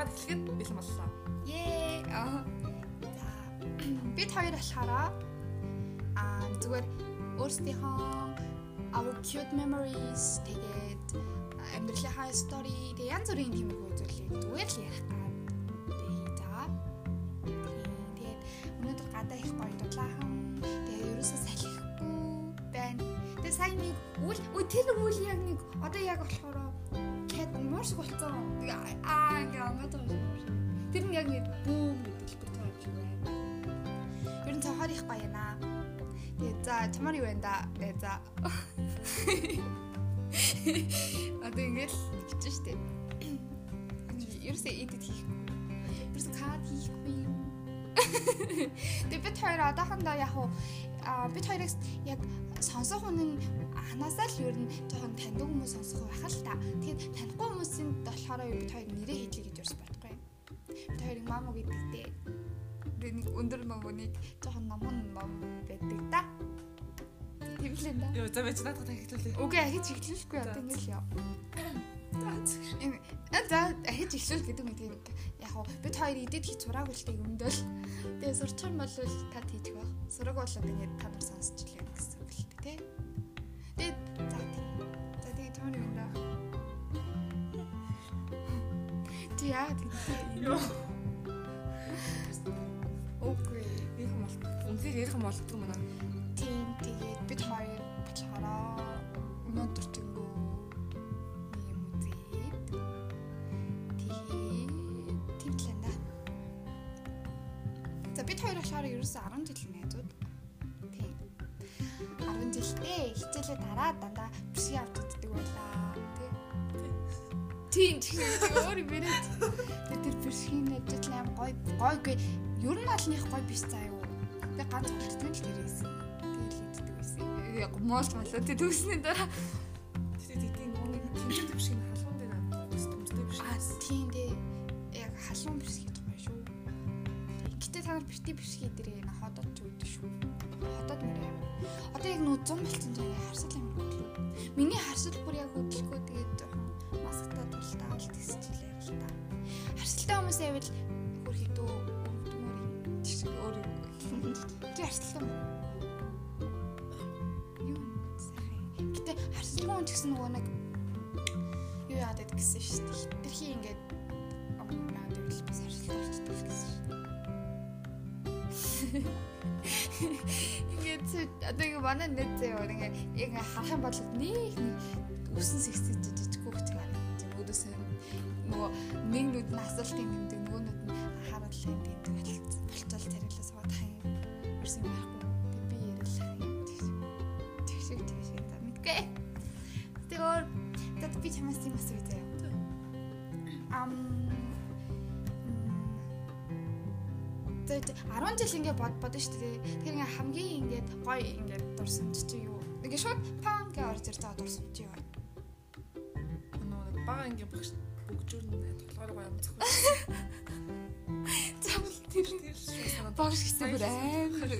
Даваад эхлэхэд бэлэн боллоо. Ее. За. Бид хоёр болохоор аа зүгээр өөрсдийнхөө our cute memories тэгээд амьдралынхаа story тэгээд янз бүрийн тиймэрхүү зүйлийг зүгээр л ярих гад. Тэгээд за. Тэгээд өнөөдөр гадаа их гоё дудлаахан. Тэгээд ерөөсөө салхихгүй байна. Тэгээд сайн нэг үл тэр үл яг нэг одоо яг болохоор хэд морс болцсон. Аа ингээ амаад байгаа. Тэр нь яг нэг бүүм гэдэг л бүр юм байна. Ер нь цахаар их гоё наа. Тэгээд за чамаар юу вэ да? Тэгээд за. Одоо ингээл хичэн штэ. Ерөөсөө эдит хийхгүй. Ерөөсөө кад хийхгүй юм. Тэгээд бид хоёр одоохондоо яг уу бид хоёрыг яг сонсох хүн нь ханаасаа л ер нь жоохон таньдаг хүмүүс сонсох байх л та. Тэгээд танихгүй хүмүүсийн болохоор бид хоёр нэрээ хэлье гэж ерөөс бодохгүй. Бид хоёрын маму гэдэгтэй нэг өндөр мамуныг жоохон номон ном байдаг да. Тэвлэн да. Йоо за байж надад хэлүүлээ. Үгүй ахиж эхлэхгүй одоо ингээл яа. Энэ за ахиж эхлүүл гэдэг юм тийм яг уу бид хоёр идэд хийж сураагүй л тийм өмдөл. Тэгээ сурчих юм бол та хийчих байх. Сураг бол ингээд та нар сонсч илээ гэсэн Ти яа. Йоо. Окей. Ярих юм бол үнээр ярих юм болдгоо мөн. Тийм тэгээд бид хоёр болохоор өнөөдөр тэнгүү юм үзээд тэгээд тэмтлэн да. За бид хоёр болохоор ерөөсөө 10 жилийн найзууд. Тийм. 10 жилдээ хичээлээ дараа дандаа үздэг байлаа. Тийм тийм өөр юм яриад. Тэр бишгийн ажил аим гой гойгүй ер нь аль них гой биш заа юу. Тэгээд ганц болтгон л тэрээс. Тэгээд л иддэг байсан. Яг моолт болоо тэг төгснөний дараа Тэгээд тийм нэг тэмцэл биш юм халуун дээр аваад төмстэй биш. аа тийм дээ. Яг халуун бишиг тухай шүү. Гэтэ та нар бити бишиг дээрээ нэ ходод ч үүдэн шүү. Ходод нэр юм. Одоо яг нөө 100 болцсон зав харсал юм. Миний харсал бүр яг хөдөлгөө алт хэсчихлээ л та. Харсалтай хүмүүс бүр хитүү өвдмөр юм. Жишээ өөр юм. Чи харсалтай юм. Юу сайхан. Гэтэ харсалгүй хүн ч гэсэн нөгөө нэг юу гэдэг гэсэн шүү дээ. Хитрхи ингээд амнаа дэвлэл бас харсалтай болчихдог гэсэн шүү дээ. Ингээд одоо ингээ манай нэт зөө ингээ яг харах юм бол нэг нэг үсэн сэгсэж жижиг хөвгт харагдаж өөдөөсөө нөгөө нэг нүд нь асуултын тэмдэг нөгөө нүд нь харууллаа тэмдэг болцсон болцол царилаа суудах юм ерсэн байхгүй Тэг би ярил тэгшиг тэгшиг за мэдгүй тэгөр тэд би чамаас юм асуу заяа ам Тэгээд 10 жил ингээ бод бодсон шүү дээ. Тэгэхээр ингээ хамгийн ингээд гоё ингээд дурсан чи юу? Ингээ шууд пан гэж орж ирж байгаа дурсан чи юу? Нөгөө бага ингээ багш бүгжүүр нь тоглоороо гоё юм зохиол. Замл тэр Тэр шүү багш гэсэн бүр амар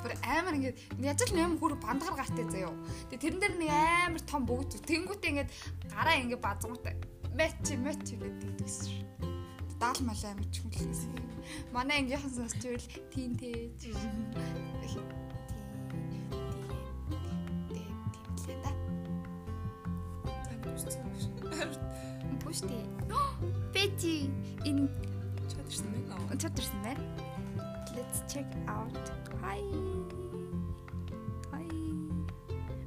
бүр амар ингээд яаж л нэм бүр бандгаар гартай заяо. Тэгээ тэрэн дээр нэг амар том бөгж. Тэнгүүтээ ингээд гараа ингээд базгуутай. Мэч мэч гэдэг гэсэн. Даал мал амар ч юм л гэсэн. Манай ангийнхан сонсчвал тийм тээж. Бүшти. Бэти in чадэрсэн мэн. чатэрсэн байна. Let's check out. Hi. Hi.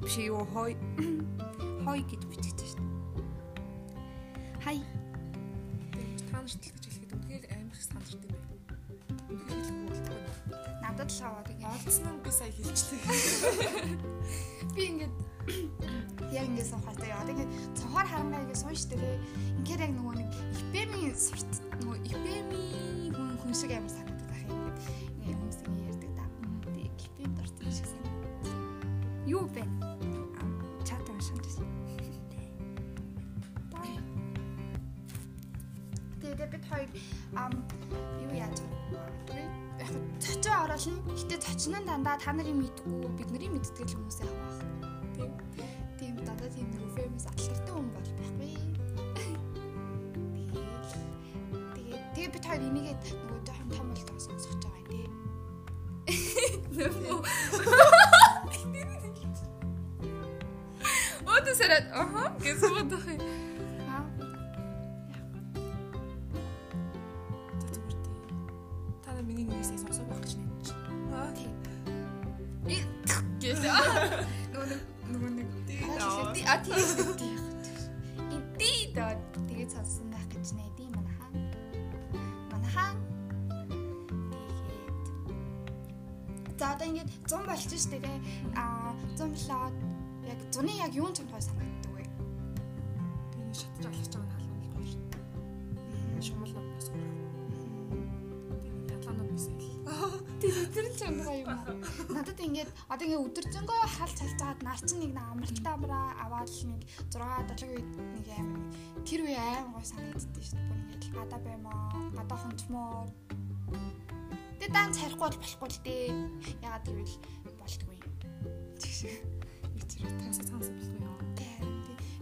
Биш юу хой. Хой гэж биччихсэн шүү дээ. Hi. Та нарт л гэж хэлэхэд үнэхээр амар их сандардаг юм байна. Үнэхээр хэлэхгүй болтгоо. Надад л аваад ингэ. Олдсон нь би сая хэлчихлээ. Би ингээд яг ингэ суухаартай яа. Тэгээд цонхоор харангаа ингэ суунш дээ. Ингээд яг нөгөө нэг ипемийн сурт нөгөө ипемийн хүн хүн шиг амар санагдаад байх юм. Ингээд хүмүүс ингэ ярьдаг да. Тэгээд ипем дуртай шиг санагдав. Юу бэ? Чат уншаад байсан. Тэгээд бид хоёр ам юу яаж? Яг цочоо оруулна. Гэтэ цочин нь дандаа та нарын мэдгүй бид нарын мэддэг л хүмүүсээ авах. Өөдөө сараад аха гэж суугаад байх зуны яг юун ч гой санагддаг вэ? Тэгээ шатж алхаж байгаа нь халуун гоё шүү. Шумал нас гоо. Тэгээ ялгаанууд бисэл. Тэр өдөр ч гой юм аа. Надад ингэж одоо ингэ өдөржингөө халж халж хагаад нар чинь нэг амралтай амраа аваад л нэг 6 7 үед нэг аим тэр үе аим гой санагддээ шүү дээ. Бүр ингэ гадаа баймаа, гадаа хончмоор. Тэ дан царихгүй бол болохгүй л дээ. Ягаад гэвэл болтгүй. Тэгш. Ичрээ тасаа цаасан болохгүй юу? Тэ,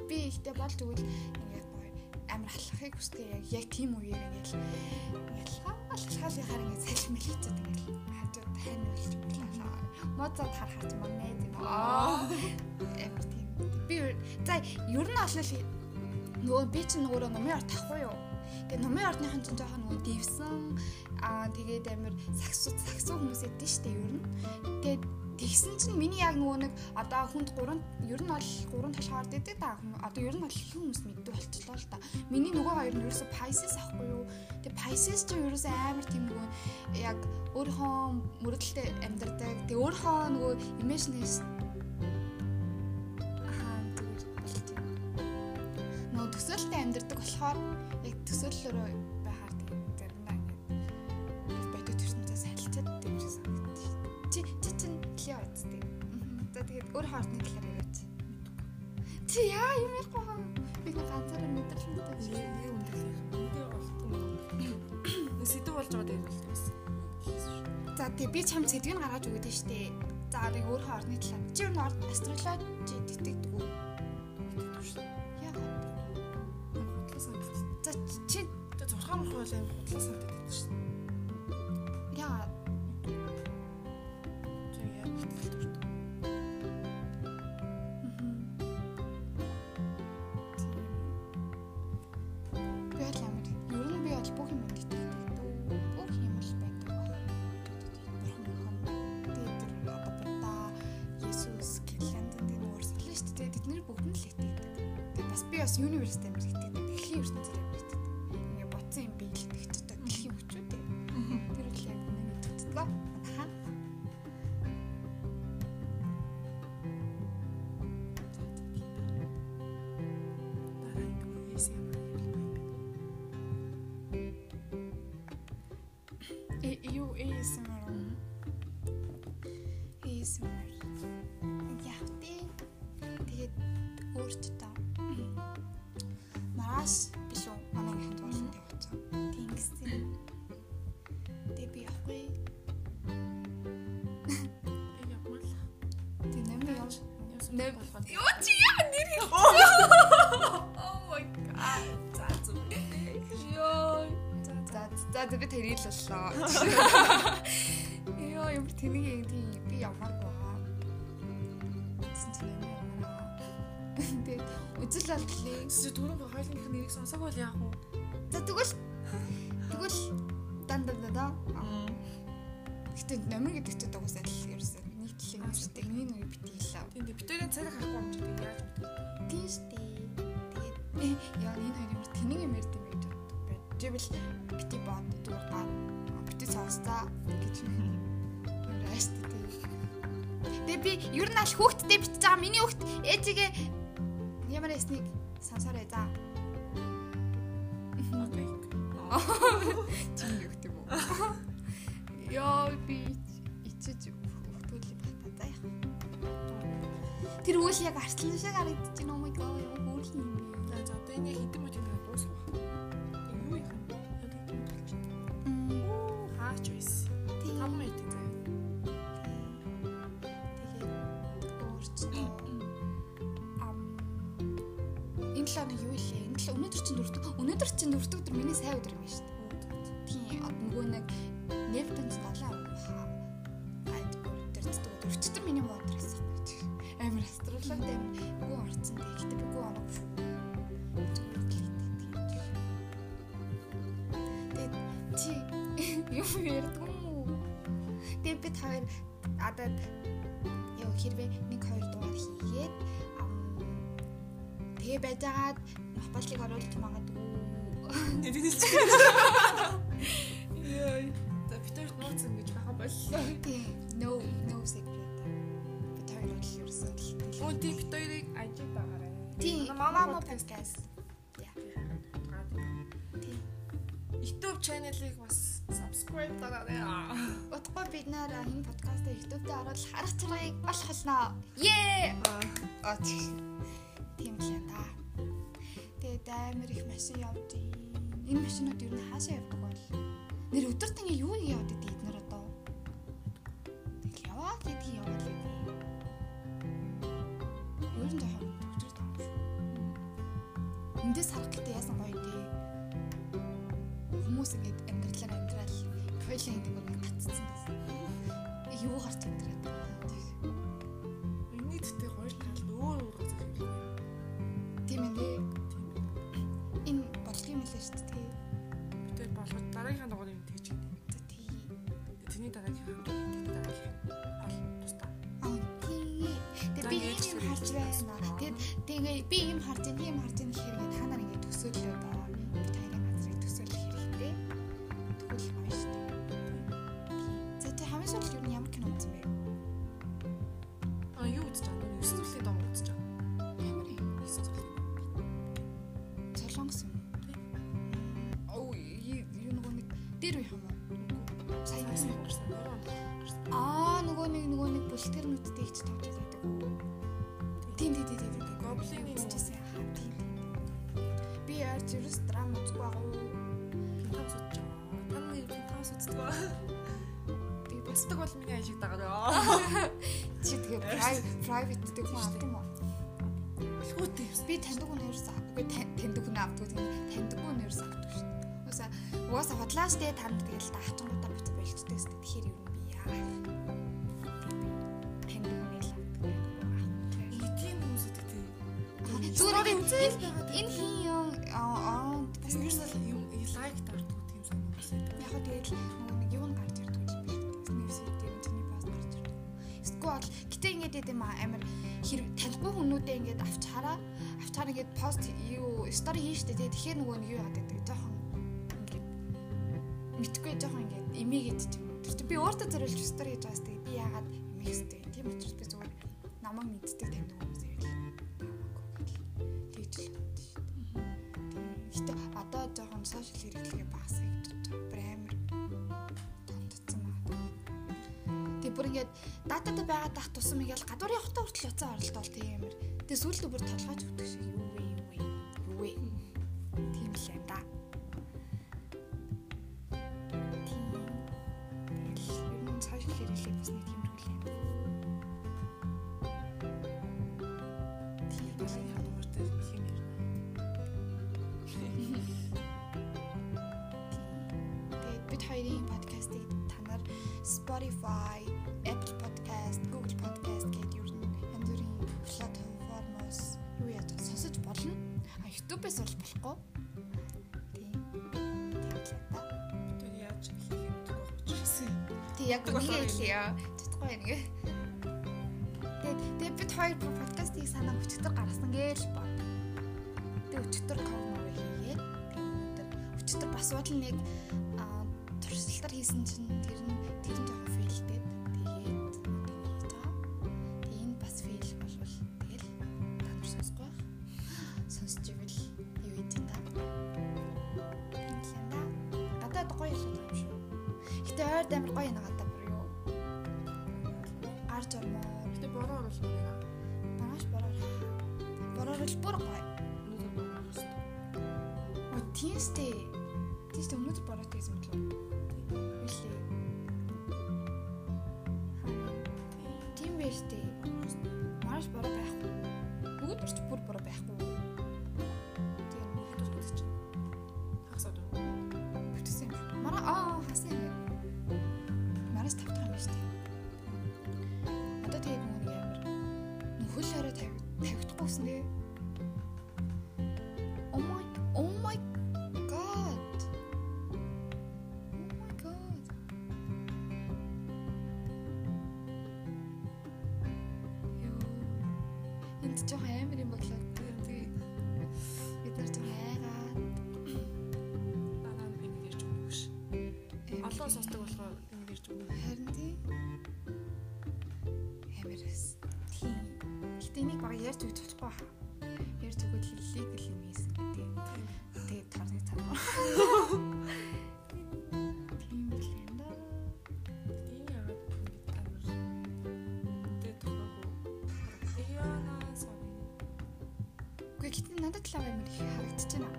Би ихтэй болж өгвөл ингээд гоё амар халахыг хүсдэг яг яг тийм үеэр ингээд ингээд алхалхалынхаар ингээд салхи мэлээчээд ингээд хажууд тань болж байлаа. Моцод харахад манай тийм аа. Амар тийм. Би за ер нь олол нөгөө би чинь нөгөө номын ард тахгүй юу? Тэгээ номын ардныхан чинь жоохон нөгөө дэвсэн аа тэгээд амар саксуу саксуу хүмүүс эдэн штэ ер нь. Тэгээд тэгсэн чинь миний яг нөгөө нэг одоо хүнд 3 ер нь бол 3 талхаар дэдэг та хүмүүс одоо ер нь бол хүмүүс мэддэг болчихлоо л та. Миний нөгөө хоёр нь ерөөсө Pisces ахгүй юу? Тэгээ Pisces чинь ерөөсө амар тийм нөгөө яг өөрийнхөө мөрөдөлтэй амьдардаг. Тэгээ өөрийнхөө нөгөө imagination төсөөлтөй амьдардаг болохоор яг төсөөллөөрөө Өөр хоортны талаар яриач. Чи яа юм ярихгүй хаа? Би нэг ганцаараа мэдрэлтэй Нээ нээ үнэхээр үнэхээр болтгоо. Сэдв болж байгаа дээр болтгоос. За тий би чам сэдвийг гаргаж өгöd нь штэ. За би өөр хоорны талаар. Чи юу нэр астрологи итгэдэг үү? Яа. Хутлаасан. За чи зурхаан хутлаасан би бас университет амар итгэдэг. Дэлхийн ертөнцөөр амар итгэдэг. Ингээ бодсон юм би л итгэдэг. Дэлхийн хүчүүд. Тэр үл яг үнэн итгэдэг. Э юу ASMR. ASMR. Яхти. Тэгээд өөртөө мараш билүү манай ханд болсон тавьчихсан. Тэнгисийн. Тэг би явахгүй. Ямар л Тэг нэмээ яв. Нэм. Юу чи яа нэр Oh my god. За. За би тэрийг л боллоо. Йоо ямар тэнийг юм тийм би ямар баа. Тэсэн чинь нэмээ яваа. Тэг үзэл болтлээ. Чи түрүүн хойлонх нэрийг сонсоог бол яах вэ? За тэгвэл тэгвэл дан дан дан да. Гэтэ номер гэдэг чинь дугасаа л ерөөсөө шүү дээ. Миний нүг битгий л. Тийм дээ битэрийн царай харахгүй юм чи тийм яаж мэдээ. Тийм дээ. Тэгээд яа энэ хоёр юм тэнийг юм ярьд юм гэж боддог. Жибэл бити бод дургаа бити сонсцаа гэж юм ааштай тийм. Тэгээ би ер нь аль хүүхдтэй битж байгаа миний хүүхд ээжигээ ямар ясныг сансараа за. Окей. Чинь юу гэдэг юм уу? Яа би ичиж хөвтүүлээ бата за яах. Тэр үйл яг арслан шиг харагдаж байна. Oh my god. Хөөх юм бэ? За за одоо энэ хитэн мөч ингэ дуусах. Юу вэ? Байна. Оо хаач байсан. Там мэт заа. Тэгээд өөрчлөлтөө 7 хоног юу илээ? Энэ 7 өнөөдөр чинь дөрөвдөг. Өнөөдөр чинь дөрөвдөг өдөр миний сайн өдөр юм шүү дээ. Тийм нөгөө нэг Нефтэнс 7 айд өртөрдөг. Өрчтөр миний мод гэсэн юм байна. Амар астрологи юм. Үгүй орцсон дээ. Гэтэ үгүй оног. Тэгээд чи юу ярьдаг юм уу? Тэгээд бид хоёр адад ёо хэрвээ 1 2 дугаар хийгээд тэгээ байжгаад махбалыг оруулж магадгүй. Нэрээс чи. Яа. За битэр нууц ингэж байгаа боллоо. No no secret. Бид хоёр л ерөөсөө л. Оо тийм битэрийг ажиг байгаарай. Тийм. Мама Mama podcast. podcast. Yeah. Тийм. YouTube channel-ыг бас subscribe дараарай. Утгагүй бид нэр энэ подкастыг YouTube дээр оруулах харах чаргыг олох болно. Ее! Аа тийм л юм да. Тэгээд амар их машин ийн. Энэ машинууд юу н хаашаа явдаг бол нэр өдөрт ингээ юу яваад идэв эднэр одоо. Тэгэл яваад идэв яваад идэв. Юу нэг жоохон өдөрт юм шүү. Эндээс харах гэдэг яасан гоё дээ. Хүмүүс ингээд амьдралаар амьдрал койлын гэдэг нэг гацсан гэсэн. Юу гарч амьдраад. Миний юм лээ шүү дээ. Битэр болгож дараагийн дугаар юм тэгж байна. За тий. Тэний дараагийн хамт тэний дараагийн ол тустаа. Аа тий. Тэгээ би ийм юм харж байна. Тэгээд тэгээ би ийм харж байна, ийм харж байна гэхээр ингээд та нар ингээд төсөөлөө дээр үе юм уу? Сайн юм. гарсан. Аа нөгөө нэг нөгөө нэг бүлтгэрнүүдтэй их тоглож байдаг. Тийм тийм тийм тийм нэг үзчихсэн. Тийм. Би яаж ерөөс драма үзгүй байгаа уу? пентас үзэж байгаа. Таны пентас үздэг ба. Би Үздэг бол миний ажиг дагаа. чи тэгээ private гэдэг хүн авд юм уу? Юм. Би таньдаг хүн ерөөс авдаггүй таньдаг хүн тийм таньдаг хүн ерөөс авдаггүй шүү дээ. Угаасаа угаасаа худлаа штэ танд тэгэл даачингуудаа буцаж болчтой штэ тэгэхээр юу юм би яа. Таньдаг хүн л авдаггүй. Тийм хүмүүс үү тий. Зүгээр үзэл энэ- хин юм аа Бас ерөөсөө юм лайк дарддаг тийм хүмүүс. яг хөө тэгэл нэг н гарч ирдэг юм биш. Нэрсэт юм чиний паст гарч ирдэг. Эсвэл гэтээ ингээд юм амар хэрэг таньгүй хүмүүдээ ингээд авч хараа авч хараа ингээд пост юу стори хийн штэ тэгэхээр нөгөө нэг юу яадаг гэдэг жоохон мэдхгүй жоохон ингээд имигээд ч юм. Тэр чинь би өөртөө зориулж стори хийж байгаас тэгээ би яагаад имих хэвтэй тийм учраас би зүгээр намайг мэддэг таньдаг хүмүүс яг л тэгж л бодсон штэ. Гэтэ одоо жоохон сошиал хэрэглэгээ багасаа гэж бодож байгаа. Амар тондцсон байна. Тэг бүр ингээд дататай байгаа дах тусам ингээл гадуур явахтаа хүртэл яцаа оролдол тийм амар. Тэг сүүлдээ бүр толгойч өгдөг шиг юу бид хоёрын подкастыг та нар Spotify, Apple Podcast, Google Podcast гэдэг ер нь янз бүрийн платформоос юу яаж сонсож болно. А YouTube-ээс бол болохгүй. Тийм. Тэр яаж хийх юм бэ. Тэг яг болохоор хэлье. Чадахгүй нэг. Тэгээд бид хоёр подкастыг санаа өчтөр гаргасан гээл ба. Тэгээд өчтөр cover хийгээд өчтөр бас бодол нэг аа, туршилтаар хийсэн чинь тэр нь тэр нь жоохон фейлдээд тэгээд хийж байгаа. Тэгээд энэ бас фейл болвол тэгэл та нар сонсохгүй байх. Сонсч ивэл юу хийж та. Да. Гадаад гоё л юм шүү. Гэтэ ойр амар гоё нэг гадаа бүр юу. Гарч ормоор Гэтэ бороо оруулах юм байна. Багаш бороор. Бороор л бүр гоё. Өнөөдөр бороо оруулсан. Тийм шүү дээ өнөөдөр бороотой байсан мэт л үү? Үлээ. Тийм байж тээ. Маш бороо байхгүй. Бүгд ч бүр бороо байхгүй. Тийм нэг тус гэдэг чинь. Хасаад уу. Бүтсэн юм. Мараа аа хасаа яа. Мараас тавтах юм шүү дээ. Одоо тэгээд нүг ямар. Нөхөл хараа тавь тавьдахгүй ус нэ. Чадахгүй баха. Ярьж өгөөд хэллийг л юм хийсэн гэдэг. Тэгээд тарны цанаа. Тийм л юм да. Тийм яагаад амар тэ тохиогүй. Яна сори. Үгүй гэтэ надад л амар их харагдаж байна.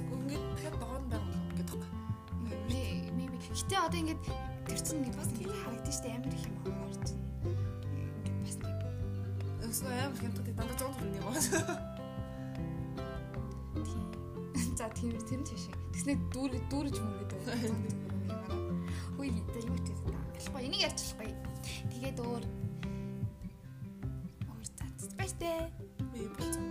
Ингээд дахиад доон байгаа юм гэдэг байна. Гэтэ одоо ингээд тэр чинь бас ингээд харагдаж штэ амар их юм орж. Хямддаг дандаа 100 төгрөг юм байна. тийм. За тийм тэр нь тийш. Тэснэ дүүр дүүрж мөрөд байгаа. Хүй юу ч тийм та. Болохгүй энийг ярьчихлахгүй. Тэгээд өөр өөр цац баяртай. Би болцсон.